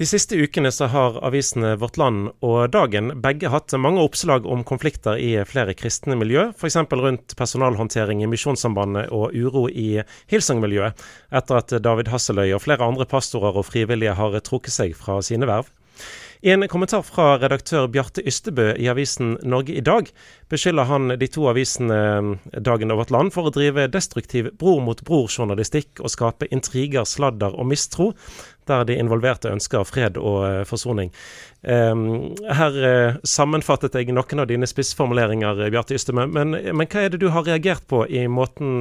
De siste ukene så har avisene Vårt Land og Dagen begge hatt mange oppslag om konflikter i flere kristne miljø, f.eks. rundt personalhåndtering i Misjonssambandet og uro i Hillsong-miljøet, etter at David Hasseløy og flere andre pastorer og frivillige har trukket seg fra sine verv. I en kommentar fra redaktør Bjarte Ystebø i avisen Norge i dag, beskylder han de to avisene Dagen og Vårt Land for å drive destruktiv bror mot bror-journalistikk og skape intriger, sladder og mistro, der de involverte ønsker fred og uh, forsoning. Um, her uh, sammenfattet jeg noen av dine spissformuleringer, Bjarte Ystebø, men, men, hva er det du har reagert på i måten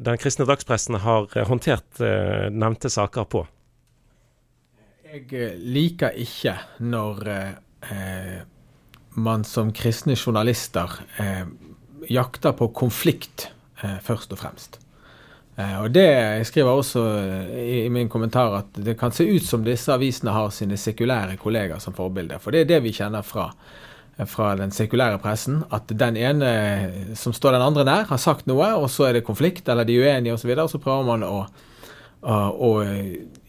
den kristne dagspressen har håndtert nevnte saker på? Jeg eh, liker ikke når eh, man som kristne journalister eh, jakter på konflikt eh, først og fremst. Eh, og det Jeg skriver også i, i, min kommentar at det kan se ut som disse avisene har sine sekulære kollegaer som forbilde. For det er det vi kjenner fra, fra den sekulære pressen. At den ene som står den andre nær, har sagt noe, og så er det konflikt, eller de er uenige osv., og, så videre, og så prøver man å å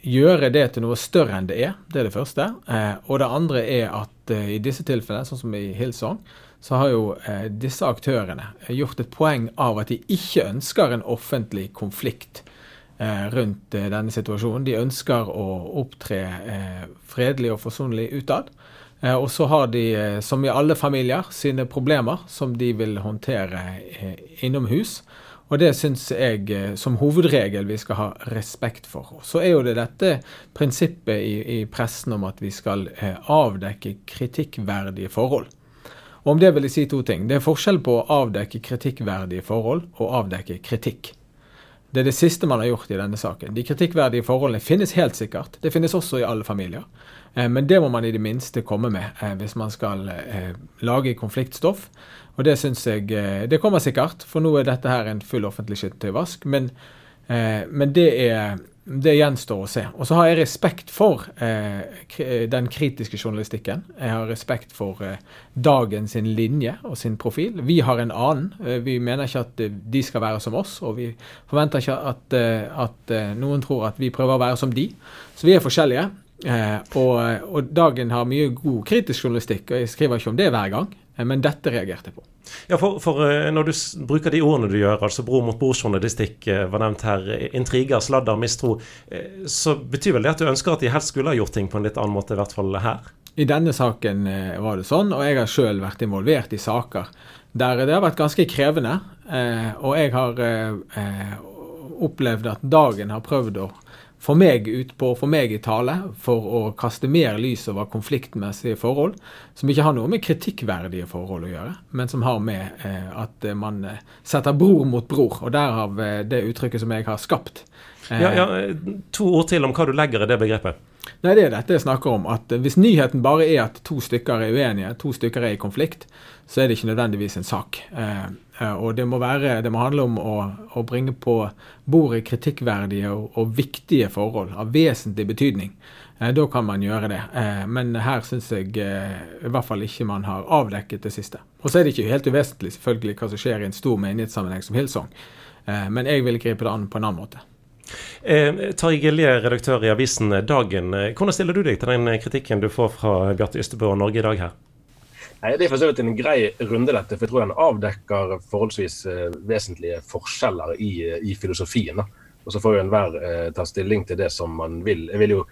gjøre det til noe større enn det er. Det er det første. Eh, og det andre er at eh, i disse tilfellene, sånn som i Hillsong, så har jo eh, disse aktørene gjort et poeng av at de ikke ønsker en offentlig konflikt rundt denne situasjonen. De ønsker å opptre fredelig og forsonlig utad. Og så har de, som i alle familier, sine problemer som de vil håndtere innomhus. Og det syns jeg eh, som hovedregel vi skal ha respekt for. Så er jo det dette prinsippet i, i pressen om at vi skal eh, avdekke kritikkverdige forhold. Og om det vil jeg si to ting. Det er forskjell på å avdekke kritikkverdige forhold og avdekke kritikk. Det er det siste man har gjort i denne saken. De kritikkverdige forholdene finnes helt sikkert. Det finnes også i alle familier. Eh, men det må man i det minste komme med hvis man skal lage konfliktstoff. Og det syns jeg eh, Det kommer sikkert, for nå er dette her en full offentlig skittentøyvask. Men, eh, men det, er, det gjenstår å se. Og så har jeg respekt for eh, den kritiske journalistikken. Jeg har respekt for eh, dagen sin linje og sin profil. Vi har en annen. Eh, vi mener ikke at eh, de skal være som oss, og vi forventer ikke at, at noen tror at vi prøver å være som de. Så vi er forskjellige. Og, og, Dagen har mye god kritisk journalistikk, og jeg skriver ikke om det hver gang. Eh, men dette reagerte jeg på. Ja, for, for, eh, Når du bruker de ordene du gjør, altså bror mot bror-journalistikk eh, var nevnt her, intriger, sladder, mistro, så betyr vel det at du ønsker at de helst skulle ha gjort ting på en litt annen måte, i hvert fall her? I denne saken var det sånn, og jeg har sjøl vært involvert i saker der det har vært ganske krevende. Og jeg har opplevd at dagen har prøvd å få meg ut på, få meg i tale, for å kaste mer lys over konfliktmessige forhold, som ikke har noe med kritikkverdige forhold å gjøre, men som har med eh, at man eh, setter bror mot bror. Og derav eh, det uttrykket som jeg har skapt. Ja, ja, to ord til om hva du legger i det begrepet. Nei, Det er dette jeg snakker om. at Hvis nyheten bare er at to stykker er uenige, to stykker er i konflikt, så er det ikke nødvendigvis en sak. Eh, Eh, og det må, være, det må handle om å, å, bringe på bordet kritikkverdige og, og, viktige forhold av vesentlig betydning. Eh, da kan man gjøre det. Eh, men her syns jeg i hvert fall ikke man har avdekket det siste. Og så er det ikke helt uvesentlig selvfølgelig hva som skjer i en stor menighetssammenheng som Hillsong. Men jeg vil gripe det an på en annen måte. Eh, Tarjei Gilje, redaktør i avisen Dagen. Hvordan stiller du deg til den kritikken du får fra Bjarte Ystebø og Norge i dag her? Nei, Det er for så vidt en grei runde, dette. For jeg tror den avdekker forholdsvis uh, vesentlige forskjeller i, uh, i filosofien. Da. Og så får jo enhver uh, ta stilling til det som man vil. Jeg vil jo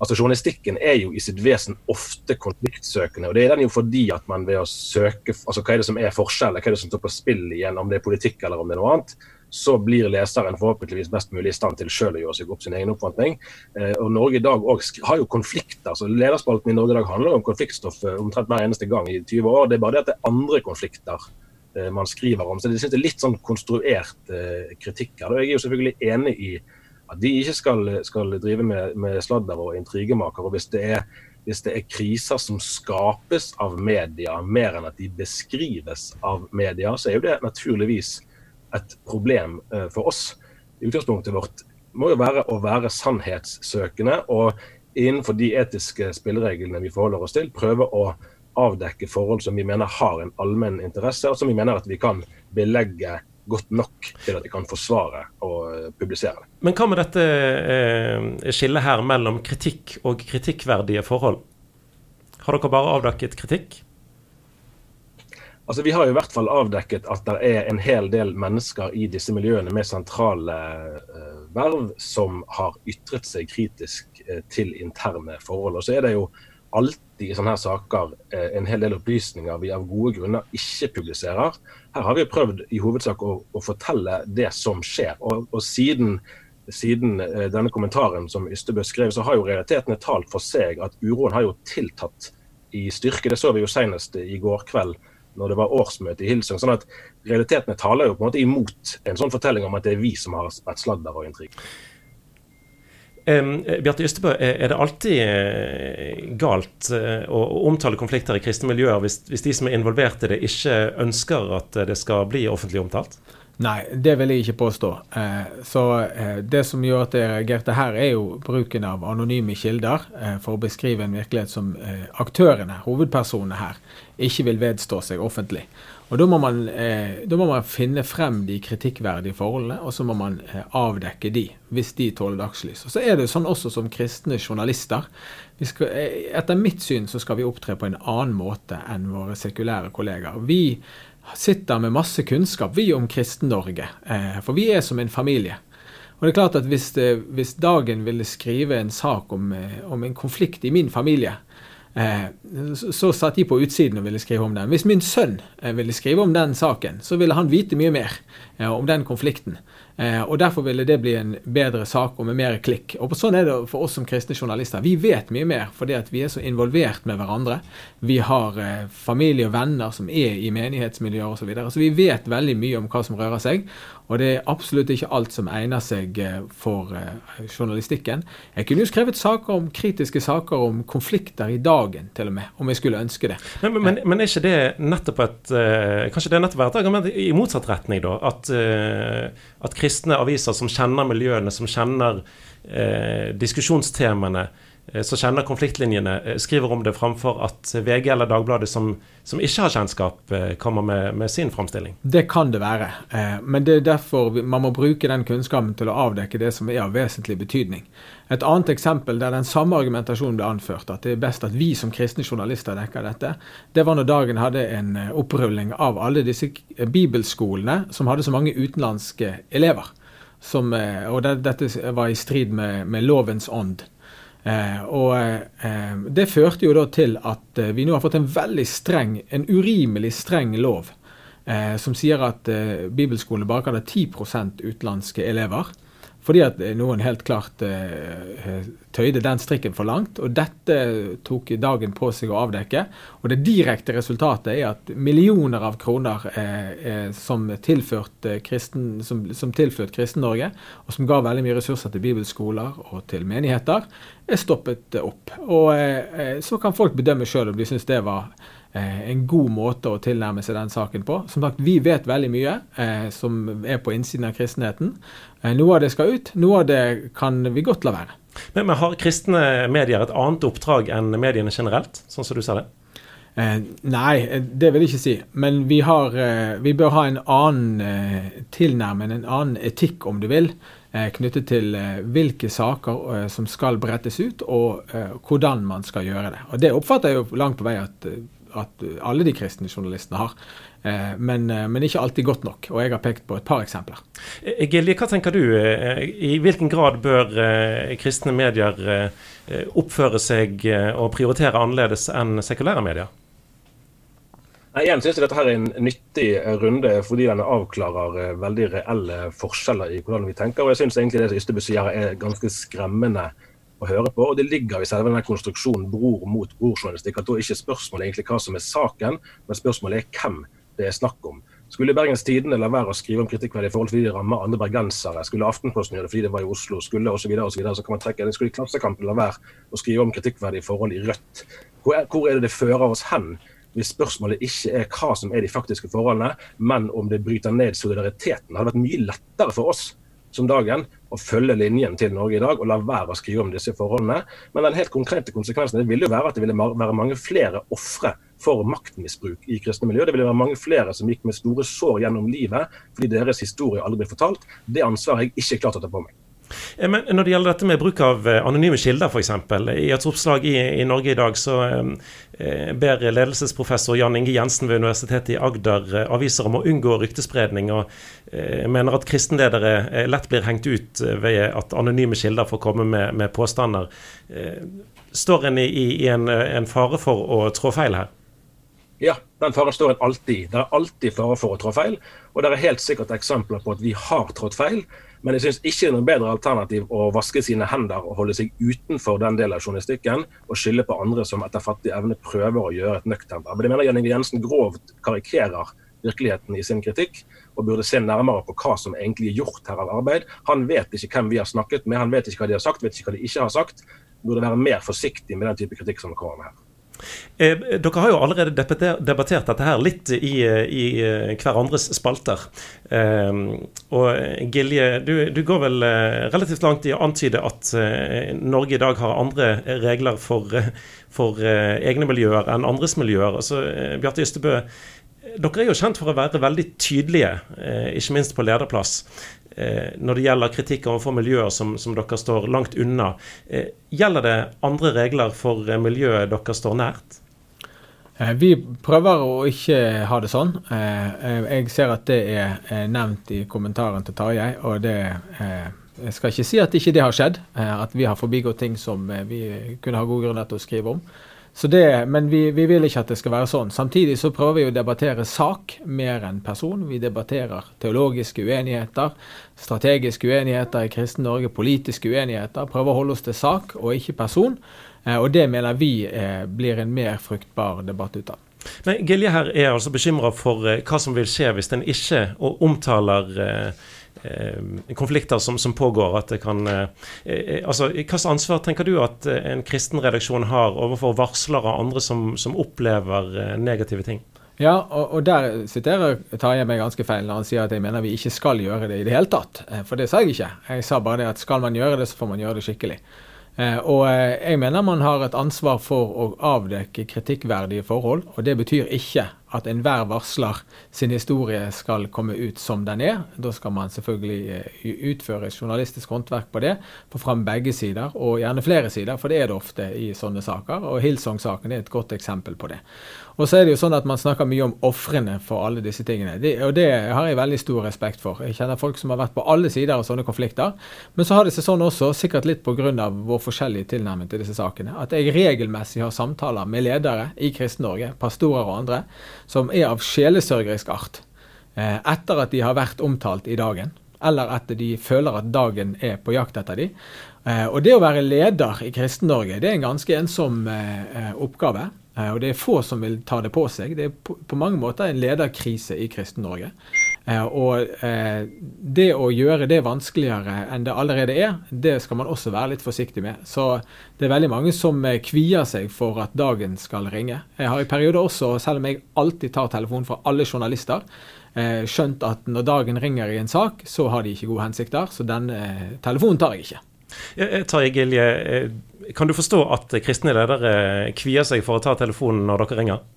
Altså Journalistikken er jo i sitt vesen ofte konfliktsøkende. og Det er den jo fordi at man ved å søke altså hva er det som er forskjellen? hva er det som står på spill igjen, om det er politikk eller om det er noe annet, så blir leseren forhåpentligvis best mulig i stand til selv å gjøre seg opp sin egen oppfatning. Eh, og Norge i dag har jo konflikter. så Lederspalten i Norge i dag handler om konfliktstoff eh, omtrent hver eneste gang i 20 år. Det er bare det at det er andre konflikter eh, man skriver om. Så det, synes det er litt sånn konstruert kritikk her. Jeg er jo selvfølgelig enig i at de ikke skal, skal drive med, med, sladder og intrigemaker. og hvis det er hvis det er kriser som skapes av media, mer enn at de beskrives av media, så er jo det naturligvis et problem eh, for oss. Utgangspunktet vårt må jo være å være sannhetssøkende og innenfor de etiske spillereglene vi forholder oss til, prøve å avdekke forhold som vi mener har en allmenn interesse, og som vi mener at vi kan belegge godt nok til at de kan forsvare og publisere det. Men hva med dette eh, skillet her mellom kritikk og kritikkverdige forhold? Har dere bare avdekket kritikk? Altså, Vi har i hvert fall avdekket at det er en hel del mennesker i disse miljøene med sentrale uh, verv som har ytret seg kritisk uh, til interne forhold. Og så er det jo alltid i sånne her saker uh, en hel del opplysninger vi av gode grunner ikke publiserer. Her har vi prøvd i hovedsak å, å fortelle det som skjer. Og, og siden, siden denne kommentaren som Ystebø skrev, så har jo realitetene talt for seg at uroen har jo tiltatt i styrke. Det så vi jo senest i går kveld når det var årsmøte i Hilsung. sånn at realitetene taler jo på en måte imot en sånn fortelling om at det er vi som har spredt sladder og intriger. Um, Bjarte Ystebø, er det alltid uh, galt uh, å, å, omtale konflikter i kristne miljøer hvis, hvis, de som er involvert i det, ikke ønsker at det skal bli offentlig omtalt? Nei, det vil jeg ikke påstå. Eh, så eh, Det som gjør at jeg reagerte her, er jo bruken av anonyme kilder eh, for å beskrive en virkelighet som aktørene, hovedpersonene her, ikke vil vedstå seg offentlig. Og Da må man, da må man finne frem de kritikkverdige forholdene, og så må man avdekke de, hvis de tåler dagslys. Og Så er det sånn også som kristne journalister. Skal, etter mitt syn så skal vi opptre på en annen måte enn våre sekulære kollegaer. Vi sitter med masse kunnskap, vi om Kristen-Norge. Eh, for vi er som en familie. Og det er klart at Hvis, det, hvis Dagen ville skrive en sak om, eh, om en konflikt i min familie, eh, så, så satt de på utsiden og ville skrive om den. Hvis min sønn ville skrive om den saken, så ville han vite mye mer om den konflikten. Eh, og Derfor ville det bli en bedre sak og med mer klikk. Og Sånn er det for oss som kristne journalister. Vi vet mye mer fordi at vi er så involvert med hverandre. Vi har eh, familie og venner som er i menighetsmiljøer osv. Så, videre. så vi vet veldig mye om hva som rører seg. Og det er absolutt ikke alt som egner seg eh, for journalistikken. Jeg kunne jo skrevet saker om kritiske saker om konflikter i dagen, til og med, om jeg skulle ønske det. Men, men, men er ikke det nettopp et Kanskje det er nettopp et argument i motsatt retning, da? At, at kristne aviser som kjenner miljøene, som kjenner eh, diskusjonstemaene, eh, som kjenner konfliktlinjene, eh, skriver om det framfor at VG eller Dagbladet, som, som ikke har kjennskap, eh, kommer med, med, sin framstilling? Det kan det være. Eh, men det er derfor man må bruke den kunnskapen til å avdekke det som er av vesentlig betydning. Et annet eksempel der den samme argumentasjonen ble anført, at det er best at vi som kristne journalister dekker dette, det var når Dagen hadde en eh, opprulling av alle disse eh, bibelskolene som hadde så mange utenlandske elever. Som, eh, og det, dette var i strid med, med lovens ånd. Eh, og eh, Det førte jo da til at eh, vi nå har fått en veldig streng, en urimelig streng lov, som sier at bibelskolene bare kan ha 10% utenlandske elever. Fordi at noen helt klart eh, tøyde den strikken for langt. Og dette tok dagen på seg å avdekke. Og det direkte resultatet er at millioner av kroner eh, som tilførte kristen, tilført Kristen-Norge, og som ga veldig mye ressurser til bibelskoler og til menigheter, er stoppet opp. Og eh, så kan folk bedømme sjøl om de syns det var Eh, en god måte å tilnærme seg den saken på. Som sagt, Vi vet veldig mye eh, som er på innsiden av kristenheten. Eh, noe av det skal ut, noe av det kan vi godt la være. Men, men Har kristne medier et annet oppdrag enn mediene generelt, sånn som du ser det? Eh, nei, det vil jeg ikke si. Men vi, har, eh, vi bør ha en annen eh, tilnærming, en annen etikk, om du vil, knyttet til hvilke saker som skal brettes ut, og hvordan man skal gjøre det. Og Det oppfatter jeg jo langt på vei at at alle de kristne journalistene har. Eh, men, eh, men, ikke alltid godt nok. Og jeg har pekt på et par eksempler. Eh, Gilje, hva tenker du? I hvilken grad bør kristne medier oppføre seg og prioritere annerledes enn sekulære medier? Igjen synes jeg dette her er en nyttig runde fordi den avklarer veldig reelle forskjeller i hvordan vi tenker. og Jeg synes egentlig det som Ystebø sier er ganske skremmende å høre på. og Det ligger i selve denne konstruksjonen bror mot bror-journalistikk. at Da ikke spørsmålet egentlig hva som er saken, men spørsmålet er hvem det er snakk om. Skulle Bergens Tidende la være å skrive om kritikkverdige forhold fordi de rammer andre bergensere? Skulle Aftenposten gjøre det fordi det var i Oslo? Skulle osv. Så, så, så kan man trekke det. Skulle Klassekampen la være å skrive om kritikkverdige forhold i Rødt? Hvor er, hvor er det det fører oss hen? Hvis spørsmålet ikke er hva som er de faktiske forholdene, men om det bryter ned solidariteten. Det hadde vært mye lettere for oss som dagen å følge linjen til Norge i dag og la være å skrive om disse forholdene. Men den helt konkrete konsekvensen ville jo være at det ville være mange flere ofre for maktmisbruk i kristne miljø. Det ville være mange flere som gikk med store sår gjennom livet fordi deres historie aldri ble fortalt. Det ansvaret har jeg ikke klart å ta på meg. Eh, men når det gjelder dette med bruk av eh, anonyme kilder, f.eks. I et oppslag i, i, Norge i dag så eh, ber ledelsesprofessor Jan Inge Jensen ved Universitetet i Agder eh, aviser om å unngå ryktespredning, og eh, mener at kristenledere eh, lett blir hengt ut ved at anonyme kilder får komme med, med påstander. står en i, i en, en, fare for å trå feil her? Ja, den faren står en alltid. Det er alltid fare for å trå feil. Og det er helt sikkert eksempler på at vi har trådt feil. Men jeg syns ikke det er noe bedre alternativ å vaske sine hender og holde seg utenfor den delen av journalistikken og skylde på andre som etter fattig evne prøver å gjøre et nøkternt arbeid. Jeg mener Jan Inge Jensen grovt karikerer virkeligheten i sin kritikk, og burde se nærmere på hva som egentlig er gjort her av arbeid. Han vet ikke hvem vi har snakket med, han vet ikke hva de har sagt, vet ikke hva de ikke har sagt. Burde være mer forsiktig med den type kritikk som kommer med her. Eh, dere har jo allerede debattert dette her litt i, i eh, hverandres spalter. Eh, og Gilje, du, du, går vel eh, relativt langt i å antyde at eh, Norge i dag har andre regler for, for eh, egne miljøer enn andres miljøer. Altså, Bjarte Ystebø, dere er jo kjent for å være veldig tydelige, ikke minst på lederplass. Eh, når det gjelder kritikk overfor miljøer som, som dere står langt unna. Eh, gjelder det andre regler for eh, miljøet dere står nært? Vi prøver å ikke ha det sånn. Jeg ser at det er nevnt i kommentaren til Tarjei, og det jeg skal ikke si at ikke det har skjedd, at vi har forbigått ting som vi kunne ha god grunn til å skrive om. Det, men vi, vi, vil ikke at det skal være sånn. Samtidig så prøver vi å debattere sak mer enn person. Vi debatterer teologiske uenigheter, strategiske uenigheter i kristen Norge, politiske uenigheter. Prøver å holde oss til sak og ikke person. Eh, og det mener vi eh, blir en mer fruktbar debatt ut av. Men Gilje her er altså bekymra for eh, hva som vil skje hvis en ikke omtaler konflikter som, som, pågår. at det kan, eh, eh altså, Hvilket ansvar tenker du at eh, en kristen redaksjon har overfor varslere og andre som, som opplever eh, negative ting? Ja, og, og der siterer Tarjei meg ganske feil når han sier at jeg mener vi ikke skal gjøre det i det hele tatt. For det sa jeg ikke. Jeg sa bare det at skal man gjøre det, så får man gjøre det skikkelig. Eh, og jeg mener man har et ansvar for å avdekke kritikkverdige forhold. Og det betyr ikke at enhver varsler sin historie skal komme ut som den er. Da skal man selvfølgelig eh, utføre journalistisk håndverk på det. Få fram begge sider, og gjerne flere sider, for det er det ofte i sånne saker. Og Hillsong-saken er et godt eksempel på det. Og så er det jo sånn at man snakker mye om ofrene for alle disse tingene. Det, og det har jeg veldig stor respekt for. Jeg kjenner folk som har vært på alle sider av sånne konflikter. Men så har det seg sånn også, sikkert litt pga. vår forskjellige tilnærming til disse sakene, at jeg regelmessig har samtaler med ledere i Kristen-Norge, pastorer og andre, som er av sjelesørgerisk art. Eh, etter at de har vært omtalt i dagen eller etter de føler at dagen er på jakt etter dem. Eh, og det å være leder i Kristen-Norge, det er en ganske ensom eh, oppgave. Eh, og det er få som vil ta det på seg. Det er på, mange måter en lederkrise i Kristen-Norge. Eh, og eh, det å gjøre det vanskeligere enn det allerede er, det skal man også være litt forsiktig med. Så det er veldig mange som kvier seg for at dagen skal ringe. Jeg har i perioder også, selv om jeg alltid tar telefonen fra alle journalister, skjønt at når dagen ringer i en sak, så har de ikke gode hensikter. Så den telefonen tar jeg ikke. Tarjei Gilje, kan du forstå at kristne ledere kvier seg for å ta telefonen når dere ringer?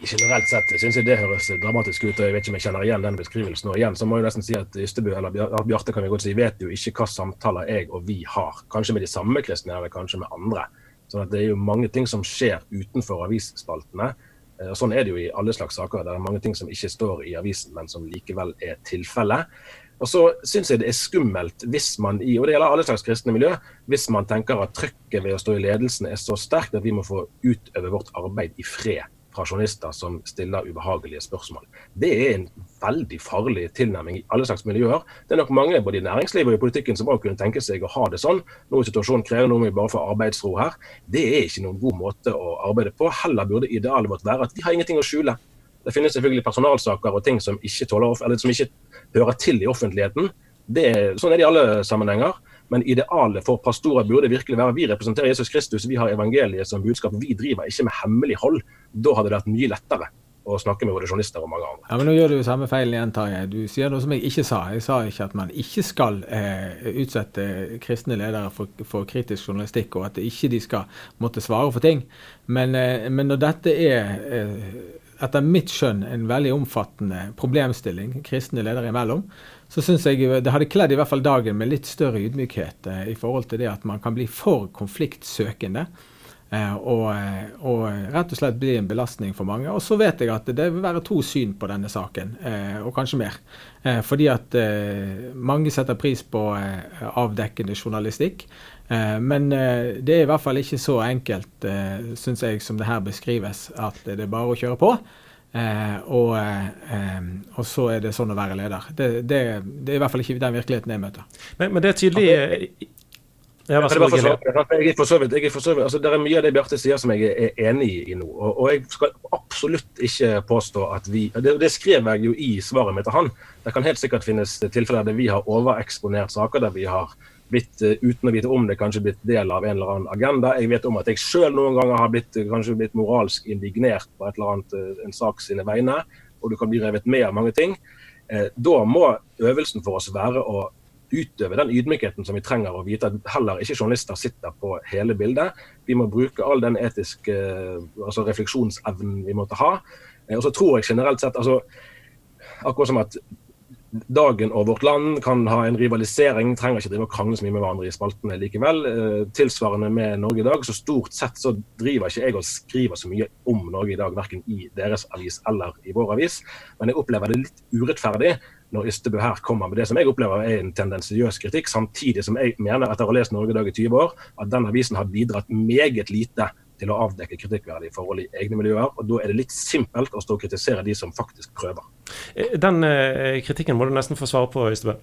Generelt sett syns jeg det høres dramatisk ut, og jeg vet ikke om jeg kjenner igjen den beskrivelsen. Og igjen så må jeg nesten si at Ystebø eller Bjarte kan vi godt si, vet jo ikke hva samtaler jeg og vi har. Kanskje med de samme kristne, eller kanskje med andre. Så det er jo mange ting som skjer utenfor avisspaltene. Og Sånn er det jo i alle slags saker. Det er mange ting som ikke står i avisen, men som likevel er tilfellet. Og så syns jeg det er skummelt hvis man i, og det gjelder alle slags kristne miljø, hvis man tenker at trykket ved å stå i ledelsen er så sterkt at vi må få utøve vårt arbeid i fred fra journalister som stiller ubehagelige spørsmål. Det er en veldig farlig tilnærming i alle slags miljøer. Det er nok mange både i næringslivet og i politikken som også kunne tenke seg å ha det sånn. Nå er situasjonen krevende, nå må vi bare få arbeidsro her. Det er ikke noen god måte å arbeide på. Heller burde idealet vårt være at vi har ingenting å skjule. Det finnes selvfølgelig personalsaker og ting som ikke, tåler, eller som ikke hører til i offentligheten. Det, sånn er det i alle sammenhenger. Men idealet for pastorer burde virkelig være vi representerer Jesus Kristus, vi har evangeliet som budskap. Vi driver ikke med hemmelighold. Da hadde det vært mye lettere å snakke med både journalister og mange andre. Ja, men Nå gjør du jo samme feilen igjen, Tarjei. Du sier noe som jeg ikke sa. Jeg sa ikke at man ikke skal eh, utsette kristne ledere for, for, kritisk journalistikk, og at ikke de skal måtte svare for ting. Men, eh, men når dette er eh, etter mitt skjønn en veldig omfattende problemstilling kristne ledere imellom, så syns jeg det hadde kledd i hvert fall dagen med litt større ydmykhet eh, i forhold til det at man kan bli for konfliktsøkende. Eh, og, eh, og, rett og slett bli en belastning for mange. Og så vet jeg at det vil være to syn på denne saken, eh, og kanskje mer. Fordi at mange setter pris på avdekkende journalistikk. Men det er i hvert fall ikke så enkelt, syns jeg, som det her beskrives, at det er bare å kjøre på. Og, og, så er det sånn å være leder. Det, det, det er i hvert fall ikke den virkeligheten jeg møter. Men, men det er tydelig ja, det, for så vidt, jeg for så vidt, altså, det er mye av det Bjarte sier som jeg er enig i nå. Og, og, jeg skal absolutt ikke påstå at vi det, det, skrev jeg jo i svaret mitt til han. Det kan helt sikkert finnes tilfeller der vi har overeksponert saker, der vi har blitt, eh, uten å vite om det, kanskje blitt del av en eller annen agenda. Jeg vet om at jeg sjøl noen ganger har blitt, kanskje blitt moralsk indignert på et eller annet, eh, en sak sine vegne, og du kan bli revet med av mange ting. Eh, da må øvelsen for oss være å utøve den ydmykheten som vi trenger, å vite at heller ikke journalister sitter på hele bildet. Vi må bruke all den etiske altså refleksjonsevnen vi måtte ha. Eh, og så tror jeg generelt sett altså, Akkurat som at Dagen og Vårt Land kan ha en rivalisering, trenger ikke drive og krangle så mye med hverandre i spaltene likevel. Eh, tilsvarende med Norge i dag, så stort sett så driver ikke jeg og skriver så mye om Norge i dag, verken i deres avis eller i vår avis. Men jeg opplever det litt urettferdig når Ystebø her kommer med det som jeg opplever er en tendensiøs kritikk, samtidig som jeg mener, etter å ha lest Norge i dag i 20 år, at den avisen har bidratt meget lite til å avdekke kritikkverdige forhold i egne miljøer. og Da er det litt simpelt å stå og kritisere de som faktisk prøver. Eh, den eh, kritikken må du nesten få svare på, Ystebø.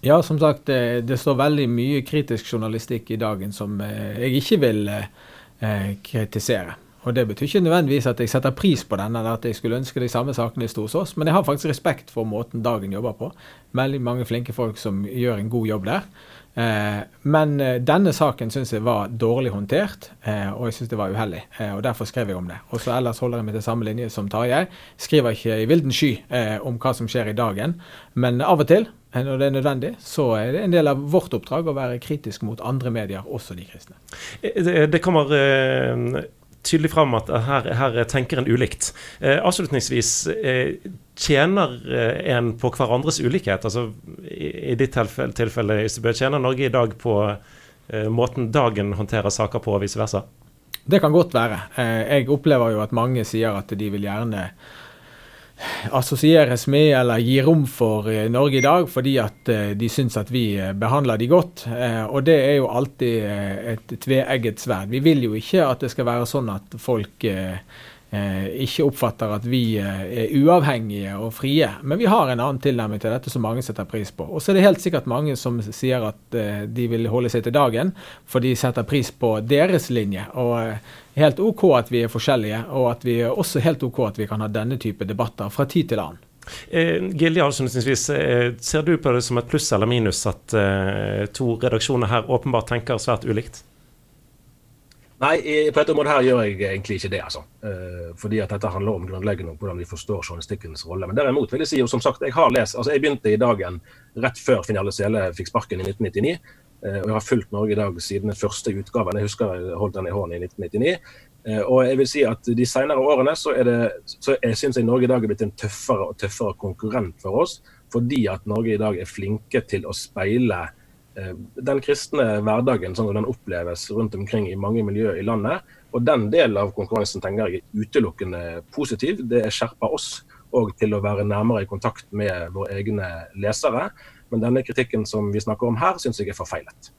Ja, som sagt, det, eh, det, står veldig mye kritisk journalistikk i dagen som eh, jeg ikke vil eh, kritisere. Og Det betyr ikke nødvendigvis at jeg setter pris på den, eller at jeg skulle ønske de samme sakene sto hos oss, men jeg har faktisk respekt for måten Dagen jobber på. Veldig mange flinke folk som gjør en god jobb der. Eh, men eh, denne saken syns jeg var dårlig håndtert, eh, og jeg syns det var uheldig. Og Derfor skrev jeg om det. Og så Ellers holder jeg meg til samme linje som Tarjei. Skriver ikke i vilden sky om hva som skjer i dagen, men av og til når det er nødvendig, så er det en del av vårt oppdrag å være kritisk mot andre medier, også de kristne. Det kommer tydelig fram at her, her tenker en ulikt. Eh, avslutningsvis, eh, tjener eh, en på hverandres ulikhet? Altså, i, i ditt tilfelle, tilfelle Ystebø, tjener Norge i dag på eh, måten dagen håndterer saker på, og vice versa? Det kan godt være. Eh, jeg opplever jo at mange sier at de vil gjerne assosieres med eller gi rom for eh, Norge i dag, fordi at eh, de syns at vi eh, behandler de godt. Og det er jo alltid et tveegget sverd. Vi vil jo ikke at det skal være sånn at folk ikke oppfatter at vi eh, er uavhengige og frie. Men vi har en annen tilnærming til dette som mange setter pris på. Og så er det helt sikkert mange som sier at eh, de vil holde seg til dagen, for de setter pris på deres linje. Og eh, helt OK at vi er forskjellige, og at vi er også helt OK at vi kan ha denne type debatter fra tid til annen. Eh, Gilje, avslutningsvis, eh, ser du på det som et pluss eller minus at eh, to redaksjoner her åpenbart tenker svært ulikt? Nei, på dette området her gjør jeg egentlig ikke det. altså. Eh, fordi at dette handler om grunnleggende om hvordan vi forstår journalistikkens rolle. Men derimot vil jeg si, og som sagt, jeg har lest, altså jeg begynte i dagen rett før Finale Sele fikk sparken i 1999. Eh, og jeg har fulgt Norge i dag siden den første utgaven. Jeg husker jeg holdt den i hånden i 1999. Eh, og jeg vil si at de senere årene så er det, så jeg synes jeg Norge i dag er blitt en tøffere og tøffere konkurrent for oss. Fordi at Norge i dag er flinke til å speile den kristne hverdagen sånn som den oppleves rundt omkring i mange miljøer i landet. Og den delen av konkurransen tenker jeg er utelukkende positiv. Det skjerper oss òg til å være nærmere i kontakt med våre egne lesere. Men denne kritikken som vi snakker om her, syns jeg er forfeilet.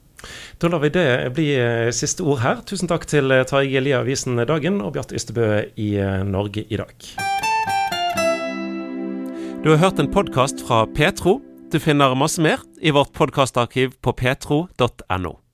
Da lar vi det bli eh, siste ord her. Tusen takk til eh, Tarjei Gilje, avisen Dagen, og Bjarte Ystebø i Norge i dag. Du har hørt en podkast fra Petro. Du finner masse mer i vårt podkastarkiv på petro.no.